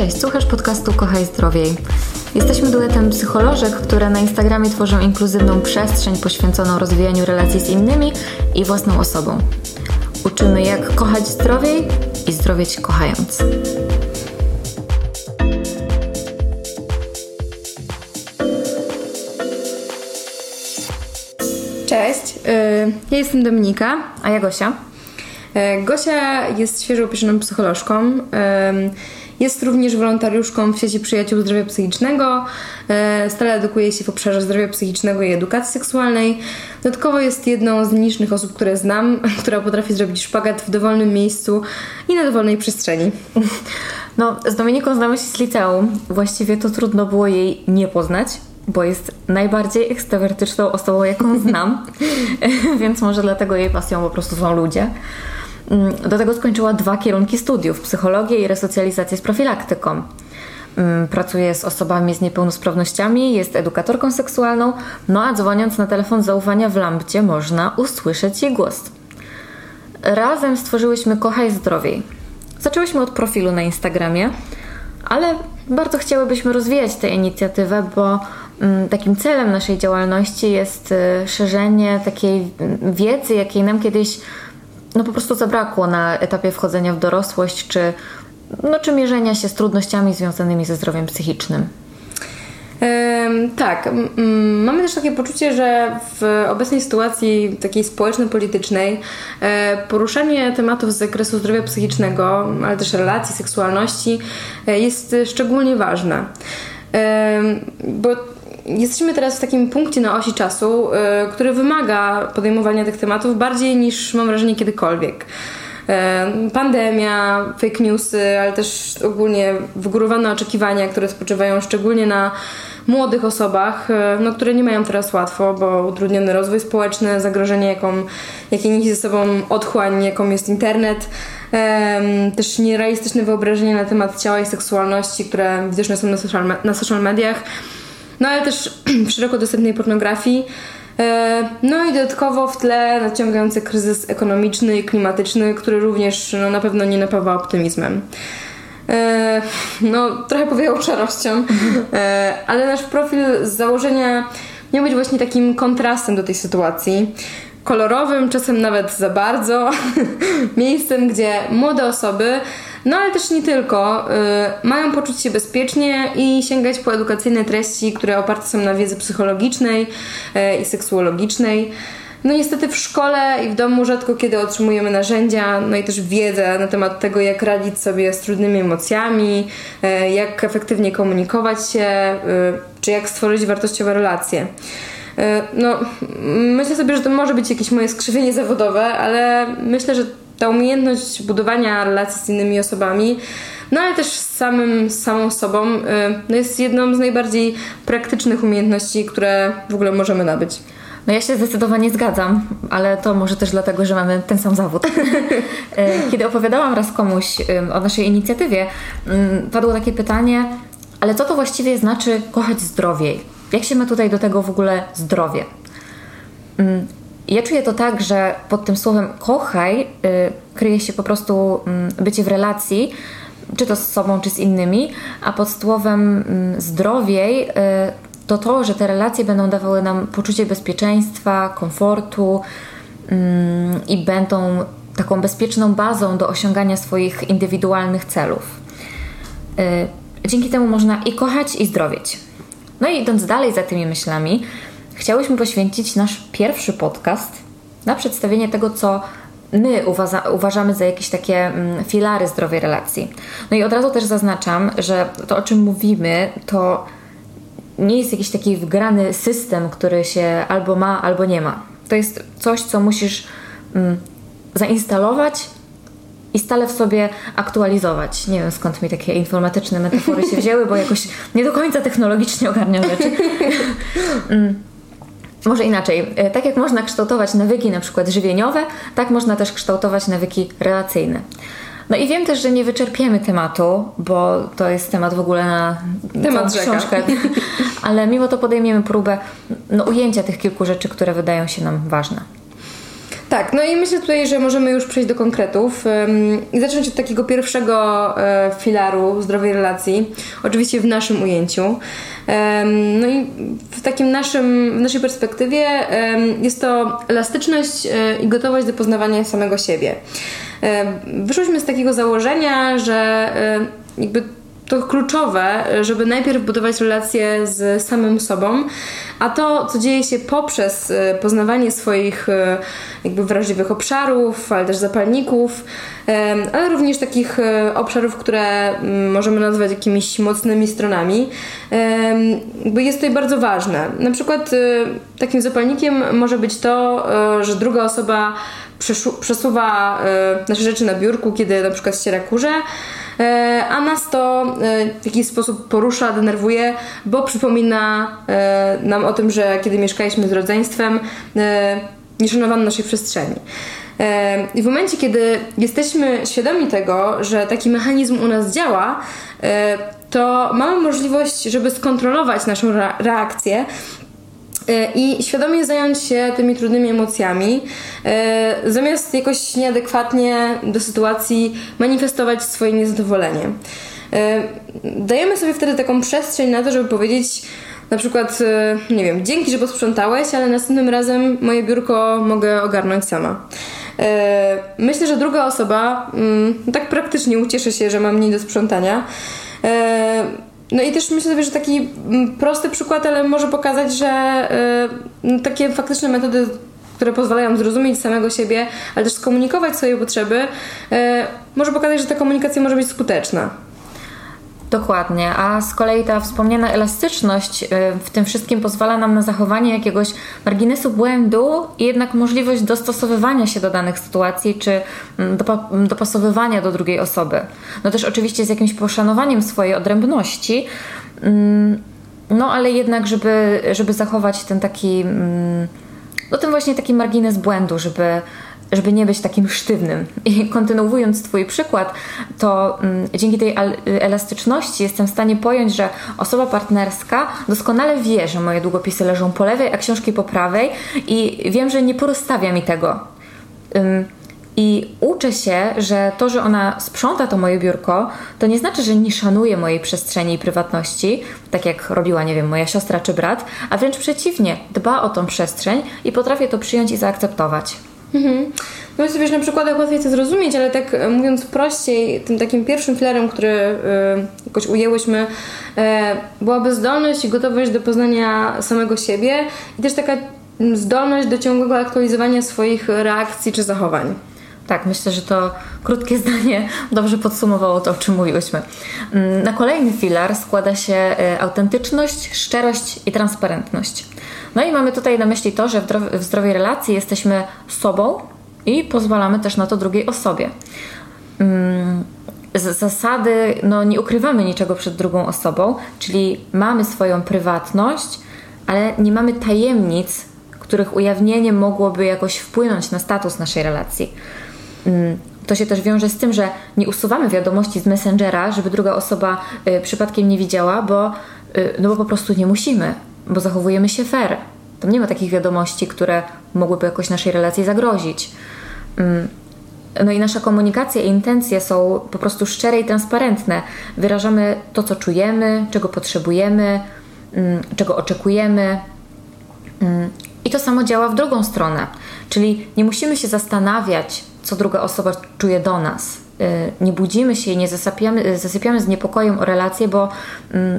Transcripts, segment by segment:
Cześć, słuchasz podcastu Kochaj Zdrowiej. Jesteśmy duetem psycholożek, które na Instagramie tworzą inkluzywną przestrzeń poświęconą rozwijaniu relacji z innymi i własną osobą. Uczymy jak kochać zdrowiej i zdrowieć kochając. Cześć, y, ja jestem Dominika, a ja Gosia. Y, Gosia jest świeżo upieczoną psycholożką. Jest również wolontariuszką w sieci Przyjaciół Zdrowia Psychicznego. y, Stale edukuje się w obszarze zdrowia psychicznego i edukacji seksualnej. Dodatkowo jest jedną z nielicznych osób, które znam, która potrafi zrobić szpagat w dowolnym miejscu i na dowolnej przestrzeni. No, z Dominiką znamy się z liceum. Właściwie to trudno było jej nie poznać, bo jest najbardziej ekstrawertyczną osobą, jaką znam, więc może dlatego jej pasją po prostu są ludzie. Mm, Do tego skończyła dwa kierunki studiów: psychologię i resocjalizację z profilaktyką. Mm, Pracuje z osobami z niepełnosprawnościami, jest edukatorką seksualną, no a dzwoniąc na telefon zaufania w Lampcie można usłyszeć jej głos. Razem stworzyłyśmy Kochaj Zdrowiej. Zaczęłyśmy od profilu na Instagramie, ale bardzo chciałybyśmy rozwijać tę inicjatywę, bo mm, takim celem naszej działalności jest y, szerzenie takiej wiedzy, jakiej nam kiedyś no po prostu zabrakło na etapie wchodzenia w dorosłość, czy, no, czy mierzenia się z trudnościami związanymi ze zdrowiem psychicznym. Tak, mamy też takie poczucie, że w obecnej sytuacji takiej społeczno-politycznej e, poruszanie tematów z zakresu zdrowia psychicznego, ale też relacji, seksualności e, jest szczególnie ważne. Bo jesteśmy teraz w takim punkcie na osi czasu, e, który wymaga podejmowania tych tematów bardziej niż mam wrażenie kiedykolwiek. E, Pandemia, fake newsy, ale też ogólnie wygórowane oczekiwania, które spoczywają szczególnie na młodych osobach, e, no, które nie mają teraz łatwo, bo utrudniony rozwój społeczny, zagrożenie, jaką, jakie niesie ze sobą otchłań, jaką jest internet, też nierealistyczne wyobrażenie na temat ciała i seksualności, które widoczne są na social, na social mediach, no ale też w szeroko dostępnej pornografii. E, No i dodatkowo w tle naciągający kryzys ekonomiczny i klimatyczny, który również no, na pewno nie napawa optymizmem. E, No, trochę powiało szarością, e, ale nasz profil z założenia miał być właśnie takim kontrastem do tej sytuacji. Kolorowym, czasem nawet za bardzo, miejscem, gdzie młode osoby, no ale też nie tylko, y, mają poczuć się bezpiecznie i sięgać po edukacyjne treści, które oparte są na wiedzy psychologicznej y, i seksuologicznej. No niestety w szkole i w domu rzadko kiedy otrzymujemy narzędzia, no i też wiedzę na temat tego, jak radzić sobie z trudnymi emocjami, y, jak efektywnie komunikować się, czy jak stworzyć wartościowe relacje. No, myślę sobie, że to może być jakieś moje skrzywienie zawodowe, ale myślę, że ta umiejętność budowania relacji z innymi osobami, no ale też z samym, samą sobą, y, no jest jedną z najbardziej praktycznych umiejętności, które w ogóle możemy nabyć. No ja się zdecydowanie zgadzam, ale to może też dlatego, że mamy ten sam zawód. E, Kiedy opowiadałam raz komuś ym, o naszej inicjatywie, ym, padło takie pytanie, ale co to właściwie znaczy kochać zdrowiej? Jak się ma tutaj do tego w ogóle zdrowie? Ja czuję to tak, że pod tym słowem kochaj y, kryje się po prostu ym, bycie w relacji, czy to z sobą, czy z innymi, a pod słowem ym, zdrowiej y, to to, że te relacje będą dawały nam poczucie bezpieczeństwa, komfortu ym, i będą taką bezpieczną bazą do osiągania swoich indywidualnych celów. Y, Dzięki temu można i kochać, i zdrowieć. No i idąc dalej za tymi myślami, chciałyśmy poświęcić nasz pierwszy podcast na przedstawienie tego, co my uważa, uważamy za jakieś takie mm, filary zdrowej relacji. No i od razu też zaznaczam, że to, o czym mówimy, to nie jest jakiś taki wgrany system, który się albo ma, albo nie ma. To jest coś, co musisz mm, zainstalować i stale w sobie aktualizować. Nie wiem skąd mi takie informatyczne metafory się wzięły, bo jakoś nie do końca technologicznie ogarniam rzeczy. Może inaczej. E, Tak jak można kształtować nawyki na przykład żywieniowe, tak można też kształtować nawyki relacyjne. No i wiem też, że nie wyczerpiemy tematu, bo to jest temat w ogóle na Temat rzeka. książkę, ale mimo to podejmiemy próbę no, ujęcia tych kilku rzeczy, które wydają się nam ważne. Tak, no i myślę tutaj, że możemy już przejść do konkretów i zacząć od takiego pierwszego e, filaru zdrowej relacji, oczywiście w naszym ujęciu. No i w takim naszym, w naszej perspektywie jest to elastyczność e, i gotowość do poznawania samego siebie. E, wyszłyśmy z takiego założenia, że jakby to kluczowe, żeby najpierw budować relacje z samym sobą, a to, co dzieje się poprzez e, poznawanie swoich e, jakby wrażliwych obszarów, ale też zapalników, e, ale również takich obszarów, które mm, możemy nazwać jakimiś mocnymi stronami, jakby jest tutaj bardzo ważne. Na przykład takim zapalnikiem może być to, że druga osoba przesuwa nasze rzeczy na biurku, kiedy na przykład ściera kurze, E, a nas to e, w jakiś sposób porusza, denerwuje, bo przypomina e, nam o tym, że kiedy mieszkaliśmy z rodzeństwem, nie szanowano naszej przestrzeni. I w momencie, kiedy jesteśmy świadomi tego, że taki mechanizm u nas działa, to mamy możliwość, żeby skontrolować naszą reakcję E, i świadomie zająć się tymi trudnymi emocjami, e, zamiast jakoś nieadekwatnie do sytuacji manifestować swoje niezadowolenie. E, dajemy sobie wtedy taką przestrzeń na to, żeby powiedzieć, na przykład, nie wiem, dzięki, że posprzątałeś, ale następnym razem moje biurko mogę ogarnąć sama. Myślę, że druga osoba mm, tak praktycznie ucieszy się, że mam mniej do sprzątania no i też myślę sobie, że taki mm, prosty przykład, ale może pokazać, że y, takie faktyczne metody, które pozwalają zrozumieć samego siebie, ale też skomunikować swoje potrzeby, y, może pokazać, że ta komunikacja może być skuteczna. Dokładnie, a z kolei ta wspomniana elastyczność y, w tym wszystkim pozwala nam na zachowanie jakiegoś marginesu błędu i jednak możliwość dostosowywania się do danych sytuacji czy mm, dopasowywania do drugiej osoby. No też oczywiście z jakimś poszanowaniem swojej odrębności, mm, no ale jednak, żeby, żeby zachować ten taki, mm, no ten właśnie taki margines błędu, żeby żeby nie być takim sztywnym. I kontynuując Twój przykład, to mm, dzięki tej elastyczności jestem w stanie pojąć, że osoba partnerska doskonale wie, że moje długopisy leżą po lewej, a książki po prawej i wiem, że nie porozstawia mi tego. Ym, i uczę się, że to, że ona sprząta to moje biurko, to nie znaczy, że nie szanuje mojej przestrzeni i prywatności, tak jak robiła, nie wiem, moja siostra czy brat, a wręcz przeciwnie, dba o tą przestrzeń i potrafię to przyjąć i zaakceptować. Mhm. No sobie, że na przykładach łatwiej to zrozumieć, ale tak e, mówiąc prościej, tym takim pierwszym filarem, który y, jakoś ujęłyśmy, y, byłaby zdolność i gotowość do poznania samego siebie i też taka zdolność do ciągłego aktualizowania swoich reakcji czy zachowań. Tak, myślę, że to krótkie zdanie dobrze podsumowało to, o czym mówiłyśmy. Mm, na kolejny filar składa się autentyczność, szczerość i transparentność. No i mamy tutaj na myśli to, że w zdrowej relacji jesteśmy sobą i pozwalamy też na to drugiej osobie. Mm, z zasady, no nie ukrywamy niczego przed drugą osobą, czyli mamy swoją prywatność, ale nie mamy tajemnic, których ujawnienie mogłoby jakoś wpłynąć na status naszej relacji. Mm, to się też wiąże z tym, że nie usuwamy wiadomości z Messengera, żeby druga osoba y, przypadkiem nie widziała, bo, y, no bo po prostu nie musimy bo zachowujemy się fair. Tam nie ma takich wiadomości, które mogłyby jakoś naszej relacji zagrozić. Mm. No i nasza komunikacja i intencje są po prostu szczere i transparentne. Wyrażamy to, co czujemy, czego potrzebujemy, mm, czego oczekujemy. I to samo działa w drugą stronę. Czyli nie musimy się zastanawiać, co druga osoba czuje do nas. Y, nie budzimy się i nie zasypiamy, zasypiamy z niepokojem o relacje, bo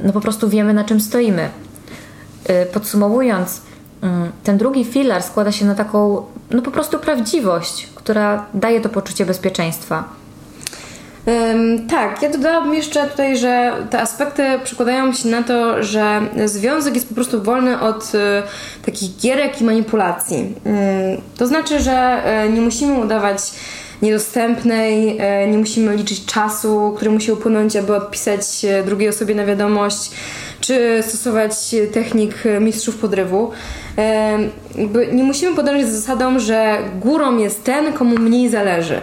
no po prostu wiemy, na czym stoimy. Y, podsumowując, mm, ten drugi filar składa się na taką, no po prostu prawdziwość, która daje to poczucie bezpieczeństwa. Um, tak, ja dodałabym jeszcze tutaj, że te aspekty przekładają się na to, że związek jest po prostu wolny od y, takich gierek i manipulacji. Y, to znaczy, że y, nie musimy udawać niedostępnej, nie musimy liczyć czasu, który musi upłynąć, aby odpisać drugiej osobie na wiadomość czy stosować technik mistrzów podrywu. Nie musimy podążać za zasadą, że górą jest ten, komu mniej zależy.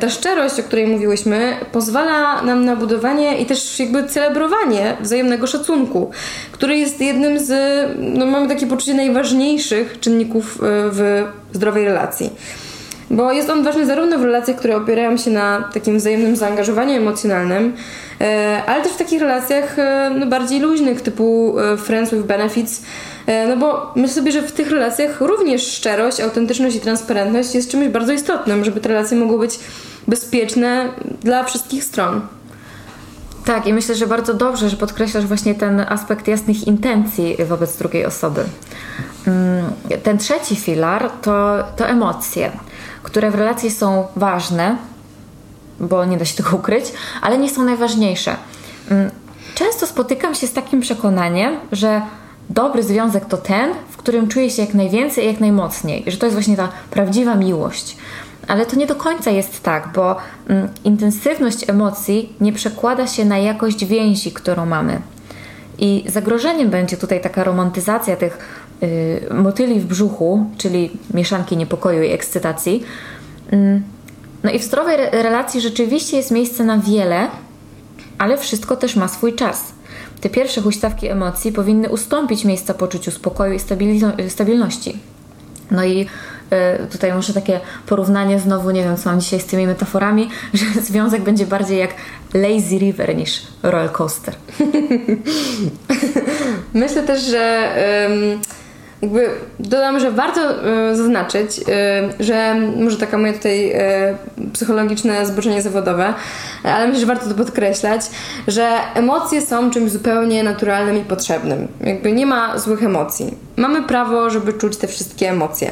Ta szczerość, o której mówiłyśmy, pozwala nam na budowanie i też jakby celebrowanie wzajemnego szacunku, który jest jednym z, no mamy takie poczucie, najważniejszych czynników e, w zdrowej relacji. Bo jest on ważny zarówno w relacjach, które opierają się na takim wzajemnym zaangażowaniu emocjonalnym, e, ale też w takich relacjach e, no, bardziej luźnych, typu friends with benefits, no bo myślę sobie, że w tych relacjach również szczerość, autentyczność i transparentność jest czymś bardzo istotnym, żeby te relacje mogły być bezpieczne dla wszystkich stron. Tak, i myślę, że bardzo dobrze, że podkreślasz właśnie ten aspekt jasnych intencji wobec drugiej osoby. Mm, ten trzeci filar to, to emocje, które w relacji są ważne, bo nie da się tego ukryć, ale nie są najważniejsze. Mm, często spotykam się z takim przekonaniem, że dobry związek to ten, w którym czuję się jak najwięcej i jak najmocniej, że to jest właśnie ta prawdziwa miłość. Ale to nie do końca jest tak, bo mm, intensywność emocji nie przekłada się na jakość więzi, którą mamy. I zagrożeniem będzie tutaj taka romantyzacja tych y, motyli w brzuchu, czyli mieszanki niepokoju i ekscytacji. Mm, no i w zdrowej re relacji rzeczywiście jest miejsce na wiele, ale wszystko też ma swój czas. Te pierwsze huśtawki emocji powinny ustąpić miejsca poczuciu spokoju i stabilności. No i y, tutaj może takie porównanie znowu, nie wiem co mam dzisiaj z tymi metaforami, że związek będzie bardziej jak lazy river niż roller coaster. Myślę też, że um jakby dodam, że warto y, zaznaczyć, y, że może taka moje tutaj y, psychologiczne zboczenie zawodowe, ale myślę, że warto to podkreślać, że emocje są czymś zupełnie naturalnym i potrzebnym. Jakby nie ma złych emocji. Mamy prawo, żeby czuć te wszystkie emocje.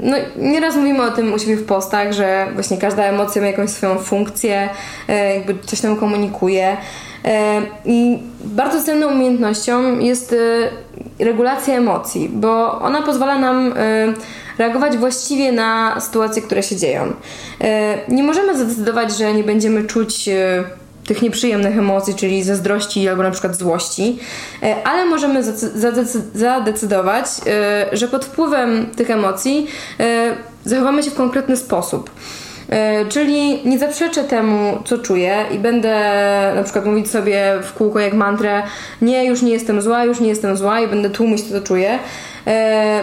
No, nieraz mówimy o tym u siebie w postach, że właśnie każda emocja ma jakąś swoją funkcję, jakby coś nam komunikuje. E, I bardzo cenną umiejętnością jest e, regulacja emocji, bo ona pozwala nam e, reagować właściwie na sytuacje, które się dzieją. Nie możemy zadecydować, że nie będziemy czuć tych nieprzyjemnych emocji, czyli zazdrości albo na przykład złości, ale możemy zadecydować, że pod wpływem tych emocji zachowamy się w konkretny sposób. E, czyli nie zaprzeczę temu, co czuję i będę na przykład mówić sobie w kółko jak mantrę nie, już nie jestem zła, już nie jestem zła i będę tłumić to, co czuję. E,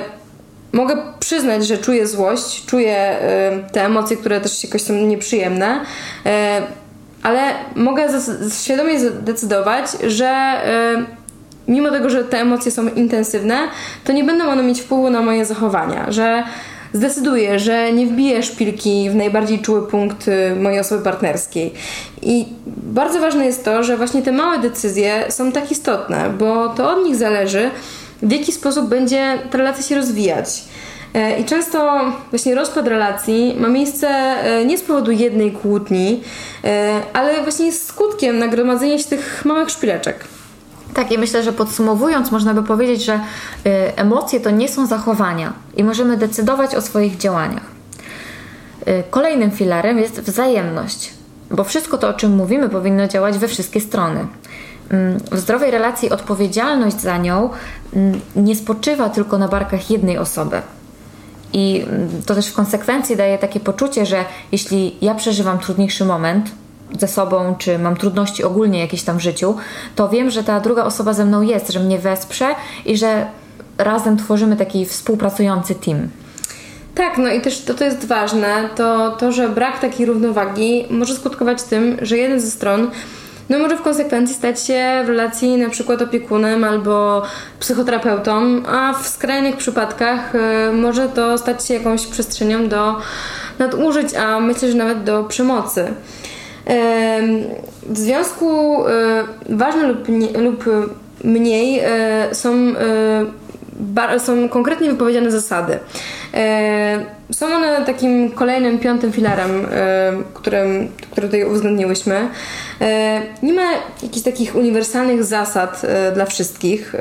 mogę przyznać, że czuję złość, czuję e, te emocje, które też jakoś są nieprzyjemne, ale mogę świadomie zdecydować, że mimo tego, że te emocje są intensywne, to nie będą one mieć wpływu na moje zachowania, że zdecyduje, że nie wbije szpilki w najbardziej czuły punkt y, mojej osoby partnerskiej. I bardzo ważne jest to, że właśnie te małe decyzje są tak istotne, bo to od nich zależy, w jaki sposób będzie ta relacja się rozwijać. E, I często właśnie rozpad relacji ma miejsce e, nie z powodu jednej kłótni, e, ale właśnie jest skutkiem nagromadzenia się tych małych szpileczek. Tak, i myślę, że podsumowując, można by powiedzieć, że y, emocje to nie są zachowania i możemy decydować o swoich działaniach. Y, kolejnym filarem jest wzajemność, bo wszystko to, o czym mówimy, powinno działać we wszystkie strony. Mm, w zdrowej relacji odpowiedzialność za nią mm, nie spoczywa tylko na barkach jednej osoby. I mm, to też w konsekwencji daje takie poczucie, że jeśli ja przeżywam trudniejszy moment, ze sobą, czy mam trudności ogólnie jakieś tam w życiu, to wiem, że ta druga osoba ze mną jest, że mnie wesprze i że razem tworzymy taki współpracujący team. Tak, no i też to, to jest ważne, to, to, że brak takiej równowagi może skutkować tym, że jeden ze stron no może w konsekwencji stać się w relacji na przykład opiekunem albo psychoterapeutą, a w skrajnych przypadkach y, może to stać się jakąś przestrzenią do nadużyć, a myślę, że nawet do przemocy. W związku e, ważne lub, nie, lub mniej e, są, e, są konkretnie wypowiedziane zasady. Są one takim kolejnym, piątym filarem, którym, który tutaj uwzględniłyśmy. Nie ma jakichś takich uniwersalnych zasad dla wszystkich.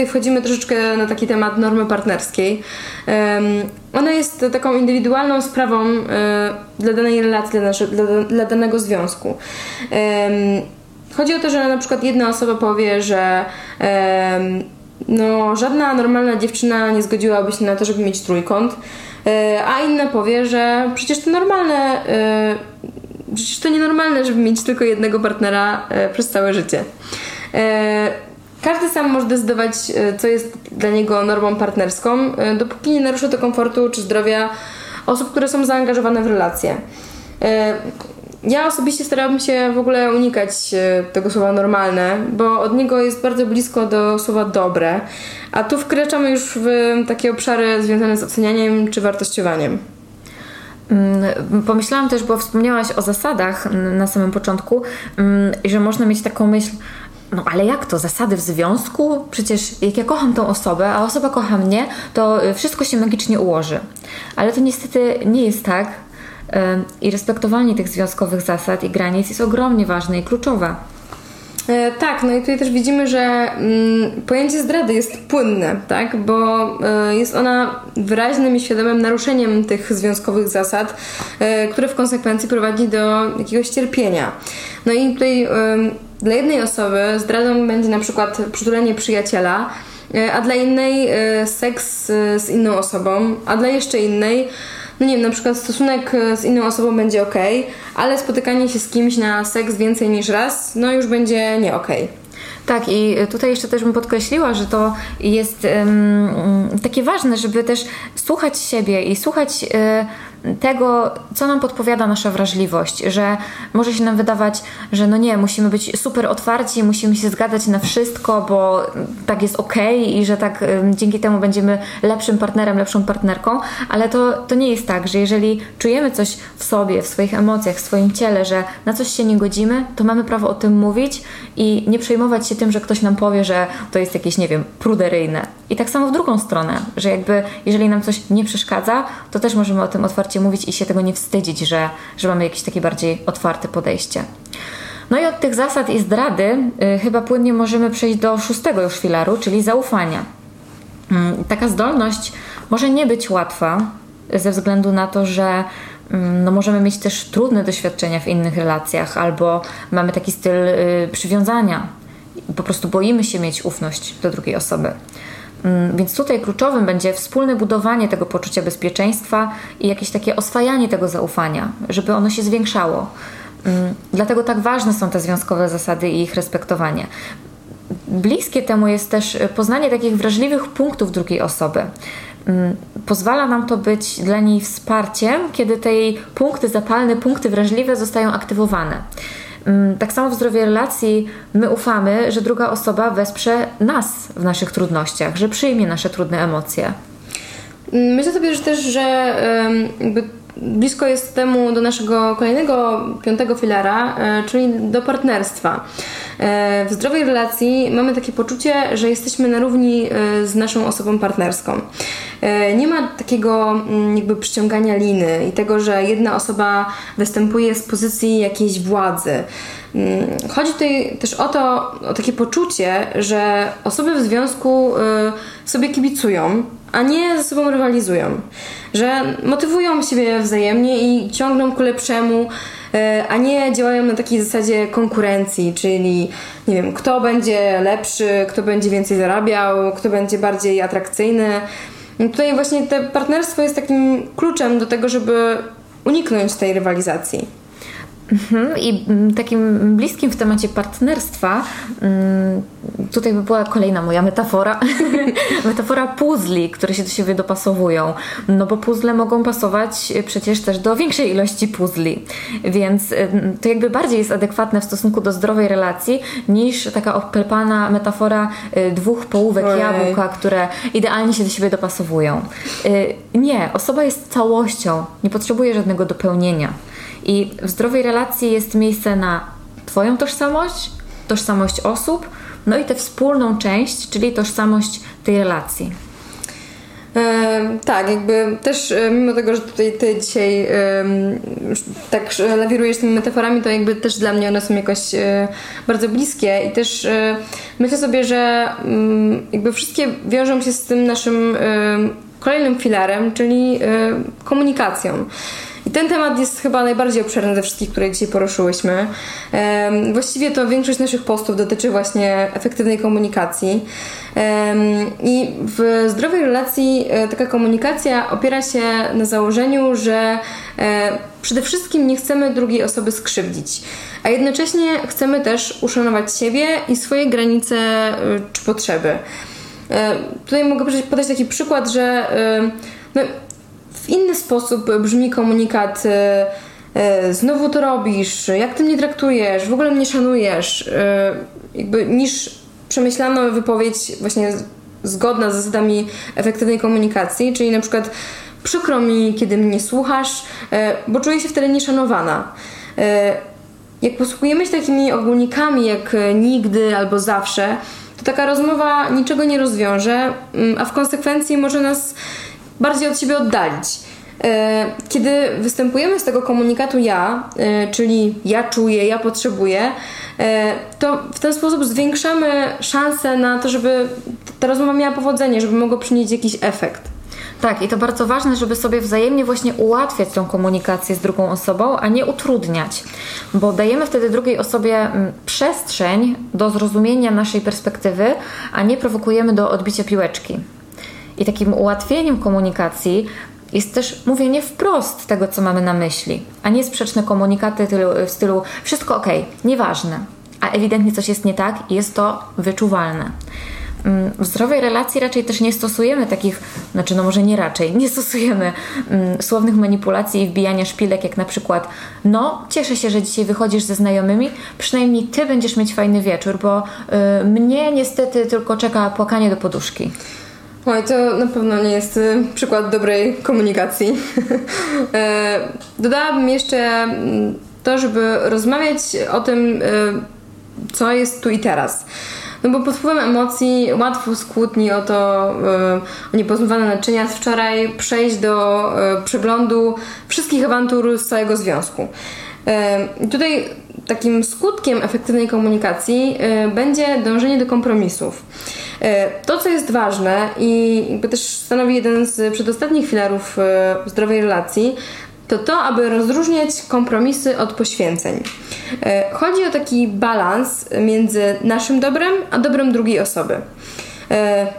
Tutaj wchodzimy troszeczkę na taki temat normy partnerskiej. Ona jest taką indywidualną sprawą e, dla danej relacji, dla, dla, dla danego związku. Chodzi o to, że na przykład jedna osoba powie, że no, żadna normalna dziewczyna nie zgodziłaby się na to, żeby mieć trójkąt, a inna powie, że przecież to normalne, przecież to nienormalne, żeby mieć tylko jednego partnera przez całe życie. Każdy sam może decydować, co jest dla niego normą partnerską, dopóki nie narusza to komfortu czy zdrowia osób, które są zaangażowane w relacje. Ja osobiście starałabym się w ogóle unikać e, tego słowa normalne, bo od niego jest bardzo blisko do słowa dobre, a tu wkraczamy już w takie obszary związane z ocenianiem czy wartościowaniem. Mm, pomyślałam też, bo wspomniałaś o zasadach na samym początku, mm, że można mieć taką myśl, no ale jak to? Zasady w związku? Przecież jak ja kocham tą osobę, a osoba kocha mnie, to wszystko się magicznie ułoży. Ale to niestety nie jest tak. I respektowanie tych związkowych zasad i granic jest ogromnie ważne i kluczowe. E, tak, no i tutaj też widzimy, że mm, pojęcie zdrady jest płynne, tak? bo e, jest ona wyraźnym i świadomym naruszeniem tych związkowych zasad, e, które w konsekwencji prowadzi do jakiegoś cierpienia. No i tutaj dla jednej osoby zdradą będzie na przykład przytulenie przyjaciela, a dla innej seks z inną osobą, a dla jeszcze innej no nie wiem, na przykład stosunek e, z inną osobą będzie ok, ale spotykanie się z kimś na seks więcej niż raz, no już będzie nie ok. Tak, i tutaj jeszcze też bym podkreśliła, że to jest um, takie ważne, żeby też słuchać siebie i słuchać. Tego, co nam podpowiada nasza wrażliwość, że może się nam wydawać, że no nie, musimy być super otwarci, musimy się zgadzać na wszystko, bo tak jest ok i że tak dzięki temu będziemy lepszym partnerem, lepszą partnerką, ale to, to nie jest tak, że jeżeli czujemy coś w sobie, w swoich emocjach, w swoim ciele, że na coś się nie godzimy, to mamy prawo o tym mówić i nie przejmować się tym, że ktoś nam powie, że to jest jakieś, nie wiem, pruderyjne. I tak samo w drugą stronę, że jakby jeżeli nam coś nie przeszkadza, to też możemy o tym otwarcie otwarcie mówić i się tego nie wstydzić, że, że mamy jakieś takie bardziej otwarte podejście. No i od tych zasad i zdrady y, chyba płynnie możemy przejść do szóstego już filaru, czyli zaufania. Y, taka zdolność może nie być łatwa ze względu na to, że y, no możemy mieć też trudne doświadczenia w innych relacjach albo mamy taki styl y, przywiązania. Po prostu boimy się mieć ufność do drugiej osoby. Mm, więc tutaj kluczowym będzie wspólne budowanie tego poczucia bezpieczeństwa i jakieś takie oswajanie tego zaufania, żeby ono się zwiększało. Mm, dlatego tak ważne są te związkowe zasady i ich respektowanie. Bliskie temu jest też poznanie takich wrażliwych punktów drugiej osoby. Mm, pozwala nam to być dla niej wsparciem, kiedy te punkty zapalne, punkty wrażliwe zostają aktywowane. Mm, tak samo w zdrowie relacji my ufamy, że druga osoba wesprze nas w naszych trudnościach, że przyjmie nasze trudne emocje. Myślę sobie że też, że blisko jest temu do naszego kolejnego, piątego filara, e, czyli do partnerstwa. E, w zdrowej relacji mamy takie poczucie, że jesteśmy na równi e, z naszą osobą partnerską. Nie ma takiego mm, jakby przyciągania liny i tego, że jedna osoba występuje z pozycji jakiejś władzy. Mm, chodzi tutaj też o to, o takie poczucie, że osoby w związku sobie kibicują, a nie ze sobą rywalizują. Że motywują siebie wzajemnie i ciągną ku lepszemu, e, a nie działają na takiej zasadzie konkurencji, czyli nie wiem, kto będzie lepszy, kto będzie więcej zarabiał, kto będzie bardziej atrakcyjny. Tutaj właśnie to partnerstwo jest takim kluczem do tego, żeby uniknąć tej rywalizacji. Mhm. I mm, takim bliskim w temacie partnerstwa, mm, tutaj by była kolejna moja metafora, metafora puzli, które się do siebie dopasowują. No bo puzzle mogą pasować przecież też do większej ilości puzli, więc mm, to jakby bardziej jest adekwatne w stosunku do zdrowej relacji niż taka oplepana metafora y, dwóch połówek Ojej. jabłka, które idealnie się do siebie dopasowują. Nie, osoba jest całością, nie potrzebuje żadnego dopełnienia. I w zdrowej relacji jest miejsce na Twoją tożsamość, tożsamość osób, no i tę wspólną część, czyli tożsamość tej relacji. E, tak, jakby też e, mimo tego, że tutaj ty dzisiaj e, tak lawirujesz tymi metaforami, to jakby też dla mnie one są jakoś e, bardzo bliskie i też e, myślę sobie, że mm, jakby wszystkie wiążą się z tym naszym kolejnym filarem, czyli komunikacją. I ten temat jest chyba najbardziej obszerny ze wszystkich, które dzisiaj poruszyłyśmy. Właściwie to większość naszych postów dotyczy właśnie efektywnej komunikacji. I w zdrowej relacji e, taka komunikacja opiera się na założeniu, że e, przede wszystkim nie chcemy drugiej osoby skrzywdzić, a jednocześnie chcemy też uszanować siebie i swoje granice e, czy potrzeby. Tutaj mogę podać taki przykład, że no, inny sposób brzmi komunikat znowu to robisz, jak ty mnie traktujesz, w ogóle mnie szanujesz, jakby niż przemyślaną wypowiedź właśnie zgodna z zasadami efektywnej komunikacji, czyli na przykład przykro mi, kiedy mnie słuchasz, e, bo czuję się wtedy nieszanowana. E, jak posługujemy się takimi ogólnikami jak nigdy albo zawsze, to taka rozmowa niczego nie rozwiąże, mm, a w konsekwencji może nas bardziej od siebie oddalić. E, kiedy występujemy z tego komunikatu ja, czyli ja czuję, ja potrzebuję, E, to w ten sposób zwiększamy szanse na to, żeby ta rozmowa miała powodzenie, żeby mogło przynieść jakiś efekt. Tak, i to bardzo ważne, żeby sobie wzajemnie właśnie ułatwiać tą komunikację z drugą osobą, a nie utrudniać, bo dajemy wtedy drugiej osobie mm, przestrzeń do zrozumienia naszej perspektywy, a nie prowokujemy do odbicia piłeczki. I takim ułatwieniem komunikacji jest też mówienie wprost tego, co mamy na myśli, a nie sprzeczne komunikaty w stylu wszystko ok, nieważne, a ewidentnie coś jest nie tak i jest to wyczuwalne. Mm, w zdrowej relacji raczej też nie stosujemy takich, znaczy no może nie raczej, nie stosujemy mm, słownych manipulacji i wbijania szpilek, jak na przykład no, cieszę się, że dzisiaj wychodzisz ze znajomymi, przynajmniej ty będziesz mieć fajny wieczór, bo y, mnie niestety tylko czeka płakanie do poduszki. Oj, to na pewno nie jest y, przykład dobrej komunikacji. E, dodałabym jeszcze mm, to, żeby rozmawiać o tym, y, co jest tu i teraz. No bo pod wpływem emocji łatwo z kłótni o to, y, o niepozmywane naczynia z wczoraj przejść do przeglądu wszystkich awantur z całego związku. Tutaj takim skutkiem efektywnej komunikacji będzie dążenie do kompromisów. E, to, co jest ważne i jakby też stanowi jeden z przedostatnich filarów e, zdrowej relacji, to to, aby rozróżniać kompromisy od poświęceń. Chodzi o taki balans między naszym dobrem a dobrem drugiej osoby.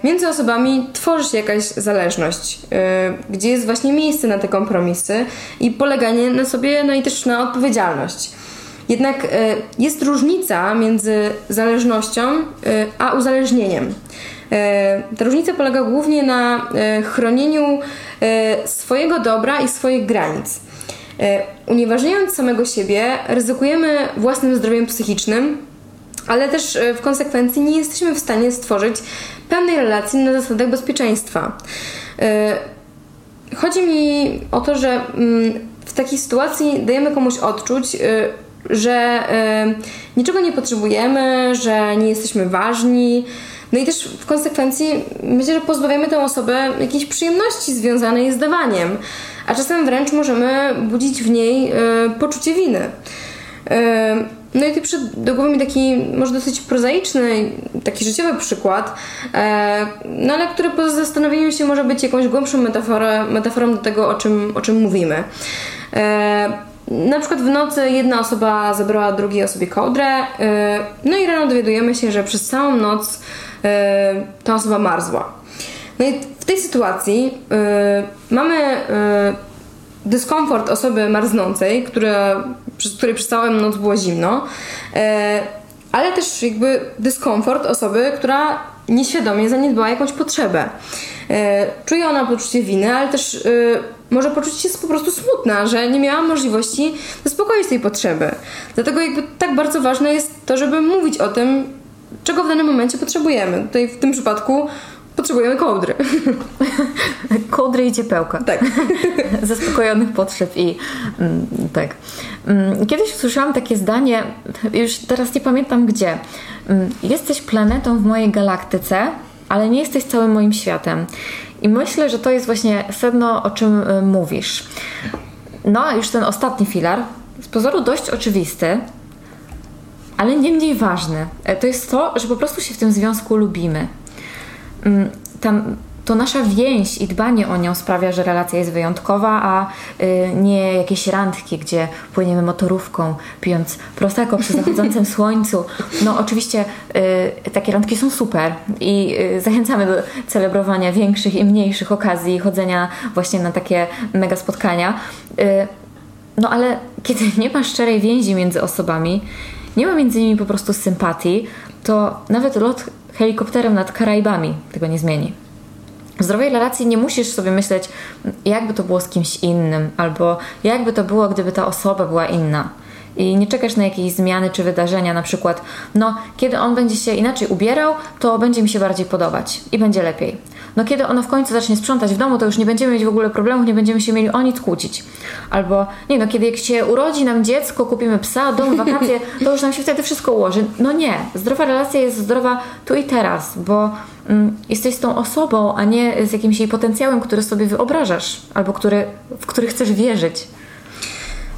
Między osobami tworzy się jakaś zależność, gdzie jest właśnie miejsce na te kompromisy i poleganie na sobie, no i też na odpowiedzialność. Jednak jest różnica między zależnością a uzależnieniem. E, ta różnica polega głównie na e, chronieniu e, swojego dobra i swoich granic. Unieważniając samego siebie, ryzykujemy własnym zdrowiem psychicznym, ale też w konsekwencji nie jesteśmy w stanie stworzyć pełnej relacji na zasadach bezpieczeństwa. Chodzi mi o to, że mm, w takiej sytuacji dajemy komuś odczuć, że niczego nie potrzebujemy, że nie jesteśmy ważni, no i też w konsekwencji myślę, że pozbawiamy tę osobę jakiejś przyjemności związanej z dawaniem, a czasem wręcz możemy budzić w niej y, poczucie winy. Y, no i tu przed do głowy mi taki może dosyć prozaiczny, taki życiowy przykład, e, no ale który po zastanowieniu się może być jakąś głębszą metaforą, metaforą do tego, o czym, o czym mówimy. Na przykład w nocy jedna osoba zabrała drugiej osobie kołdrę, e, no i rano dowiadujemy się, że przez całą noc E, ta osoba marzła. No i w tej sytuacji e, mamy dyskomfort osoby marznącej, która, przez, której przez całą noc było zimno, ale też jakby dyskomfort osoby, która nieświadomie zaniedbała jakąś potrzebę. Czuje ona poczucie winy, ale też może poczuć się po prostu smutna, że nie miała możliwości zaspokoić tej potrzeby. Dlatego jakby tak bardzo ważne jest to, żeby mówić o tym, czego w danym momencie potrzebujemy. Tutaj w tym przypadku potrzebujemy kołdry. kołdry i ciepełka. Tak. Zaspokojonych potrzeb i mm, tak. Mm, kiedyś usłyszałam takie zdanie, już teraz nie pamiętam gdzie. Mm, jesteś planetą w mojej galaktyce, ale nie jesteś całym moim światem. I myślę, że to jest właśnie sedno, o czym y, mówisz. No, już ten ostatni filar, z pozoru dość oczywisty, ale nie mniej ważne. To jest to, że po prostu się w tym związku lubimy. Mm, tam, to nasza więź i dbanie o nią sprawia, że relacja jest wyjątkowa, a y, nie jakieś randki, gdzie płyniemy motorówką, pijąc prosecco przy zachodzącym słońcu. No oczywiście y, takie randki są super i y, zachęcamy do celebrowania większych i mniejszych okazji, chodzenia właśnie na takie mega spotkania. No ale kiedy nie ma szczerej więzi między osobami, nie ma między nimi po prostu sympatii, to nawet lot helikopterem nad Karaibami tego nie zmieni. W zdrowej relacji nie musisz sobie myśleć, jakby to było z kimś innym, albo jakby to było, gdyby ta osoba była inna. I nie czekasz na jakieś zmiany czy wydarzenia, na przykład, no, kiedy on będzie się inaczej ubierał, to będzie mi się bardziej podobać i będzie lepiej. No, kiedy ono w końcu zacznie sprzątać w domu, to już nie będziemy mieć w ogóle problemów, nie będziemy się mieli o nic kłócić. Albo, nie no, kiedy jak się urodzi nam dziecko, kupimy psa, dom, wakacje, to już nam się wtedy wszystko ułoży. No nie, zdrowa relacja jest zdrowa tu i teraz, bo mm, jesteś z tą osobą, a nie z jakimś jej potencjałem, który sobie wyobrażasz, albo który, w który chcesz wierzyć.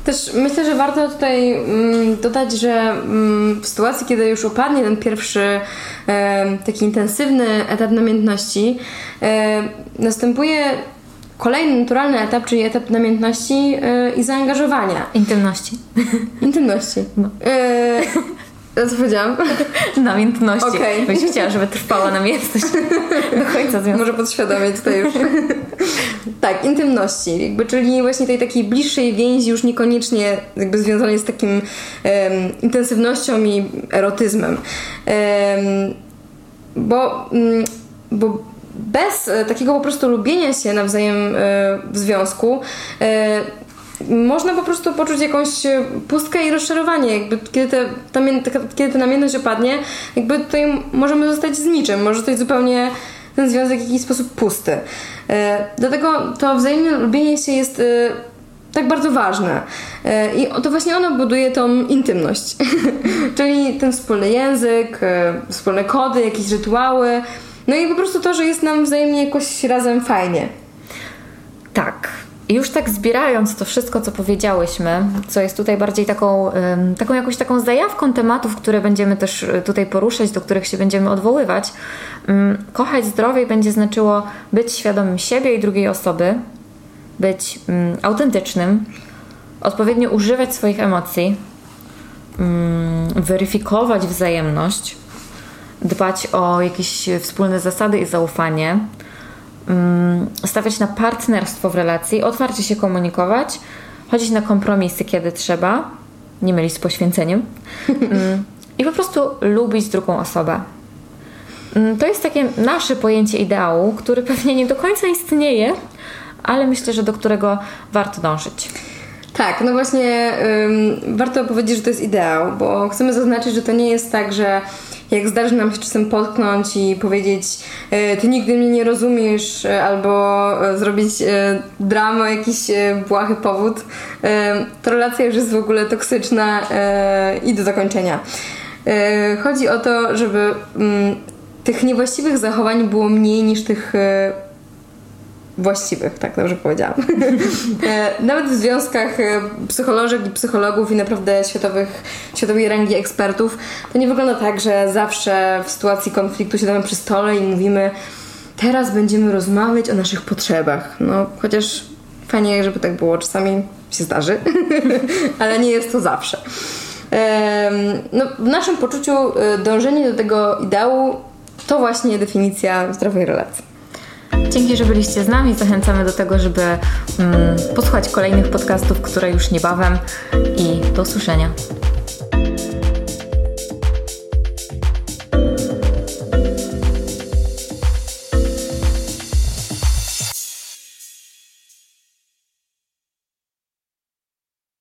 Też myślę, że warto tutaj mm, dodać, że mm, w sytuacji, kiedy już opadnie ten pierwszy e, taki intensywny etap namiętności, e, następuje kolejny naturalny etap, czyli etap namiętności e, i zaangażowania. Intymności. Intymności. No. E, co powiedziałam? Namiętności. Okej. Okay. chciała, żeby trwała namiętność do końca związku. Może podświadomie tutaj już. tak, intymności. Jakby, czyli właśnie tej takiej bliższej więzi już niekoniecznie jakby związanej z takim um, intensywnością i erotyzmem. Um, bo, um, bo bez e, takiego po prostu lubienia się nawzajem e, w związku e, można po prostu poczuć jakąś e, pustkę i rozczarowanie. Jakby kiedy, te, ta, kiedy ta namiętność opadnie, jakby tutaj możemy zostać z niczym. Może zostać zupełnie ten związek w jakiś sposób pusty. E, dlatego to wzajemne lubienie się jest e, tak bardzo ważne. I to właśnie ono buduje tą intymność. Czyli ten wspólny język, wspólne kody, jakieś rytuały. No i po prostu to, że jest nam wzajemnie jakoś razem fajnie. Tak. Już tak zbierając to wszystko, co powiedziałyśmy, co jest tutaj bardziej taką, taką jakąś taką zajawką tematów, które będziemy też y, tutaj poruszać, do których się będziemy odwoływać, kochać zdrowie będzie znaczyło być świadomym siebie i drugiej osoby, być autentycznym, odpowiednio używać swoich emocji, weryfikować wzajemność, dbać o jakieś wspólne zasady i zaufanie Mm, stawiać na partnerstwo w relacji, otwarcie się komunikować, chodzić na kompromisy, kiedy trzeba, nie mylić z poświęceniem mm, i po prostu lubić drugą osobę. Mm, to jest takie nasze pojęcie ideału, który pewnie nie do końca istnieje, ale myślę, że do którego warto dążyć. Tak, no właśnie ym, warto powiedzieć, że to jest ideał, bo chcemy zaznaczyć, że to nie jest tak, że jak zdarzy nam się czasem potknąć i powiedzieć e, ty nigdy mnie nie rozumiesz e, albo e, zrobić dramę, jakiś błahy powód, to relacja już jest w ogóle toksyczna i do zakończenia. Chodzi o to, żeby mm, tych niewłaściwych zachowań było mniej niż tych właściwych, tak dobrze powiedziałam. E, nawet w związkach e, psycholożek i psychologów i naprawdę światowych, światowej rangi ekspertów to nie wygląda tak, że zawsze w sytuacji konfliktu siadamy przy stole i mówimy teraz będziemy rozmawiać o naszych potrzebach. No, chociaż fajnie, żeby tak było. Czasami się zdarzy, ale nie jest to zawsze. No, w naszym poczuciu e, dążenie do tego ideału to właśnie definicja zdrowej relacji. Dzięki, że byliście z nami. Zachęcamy do tego, żeby mm, posłuchać kolejnych podcastów, które już niebawem i do usłyszenia.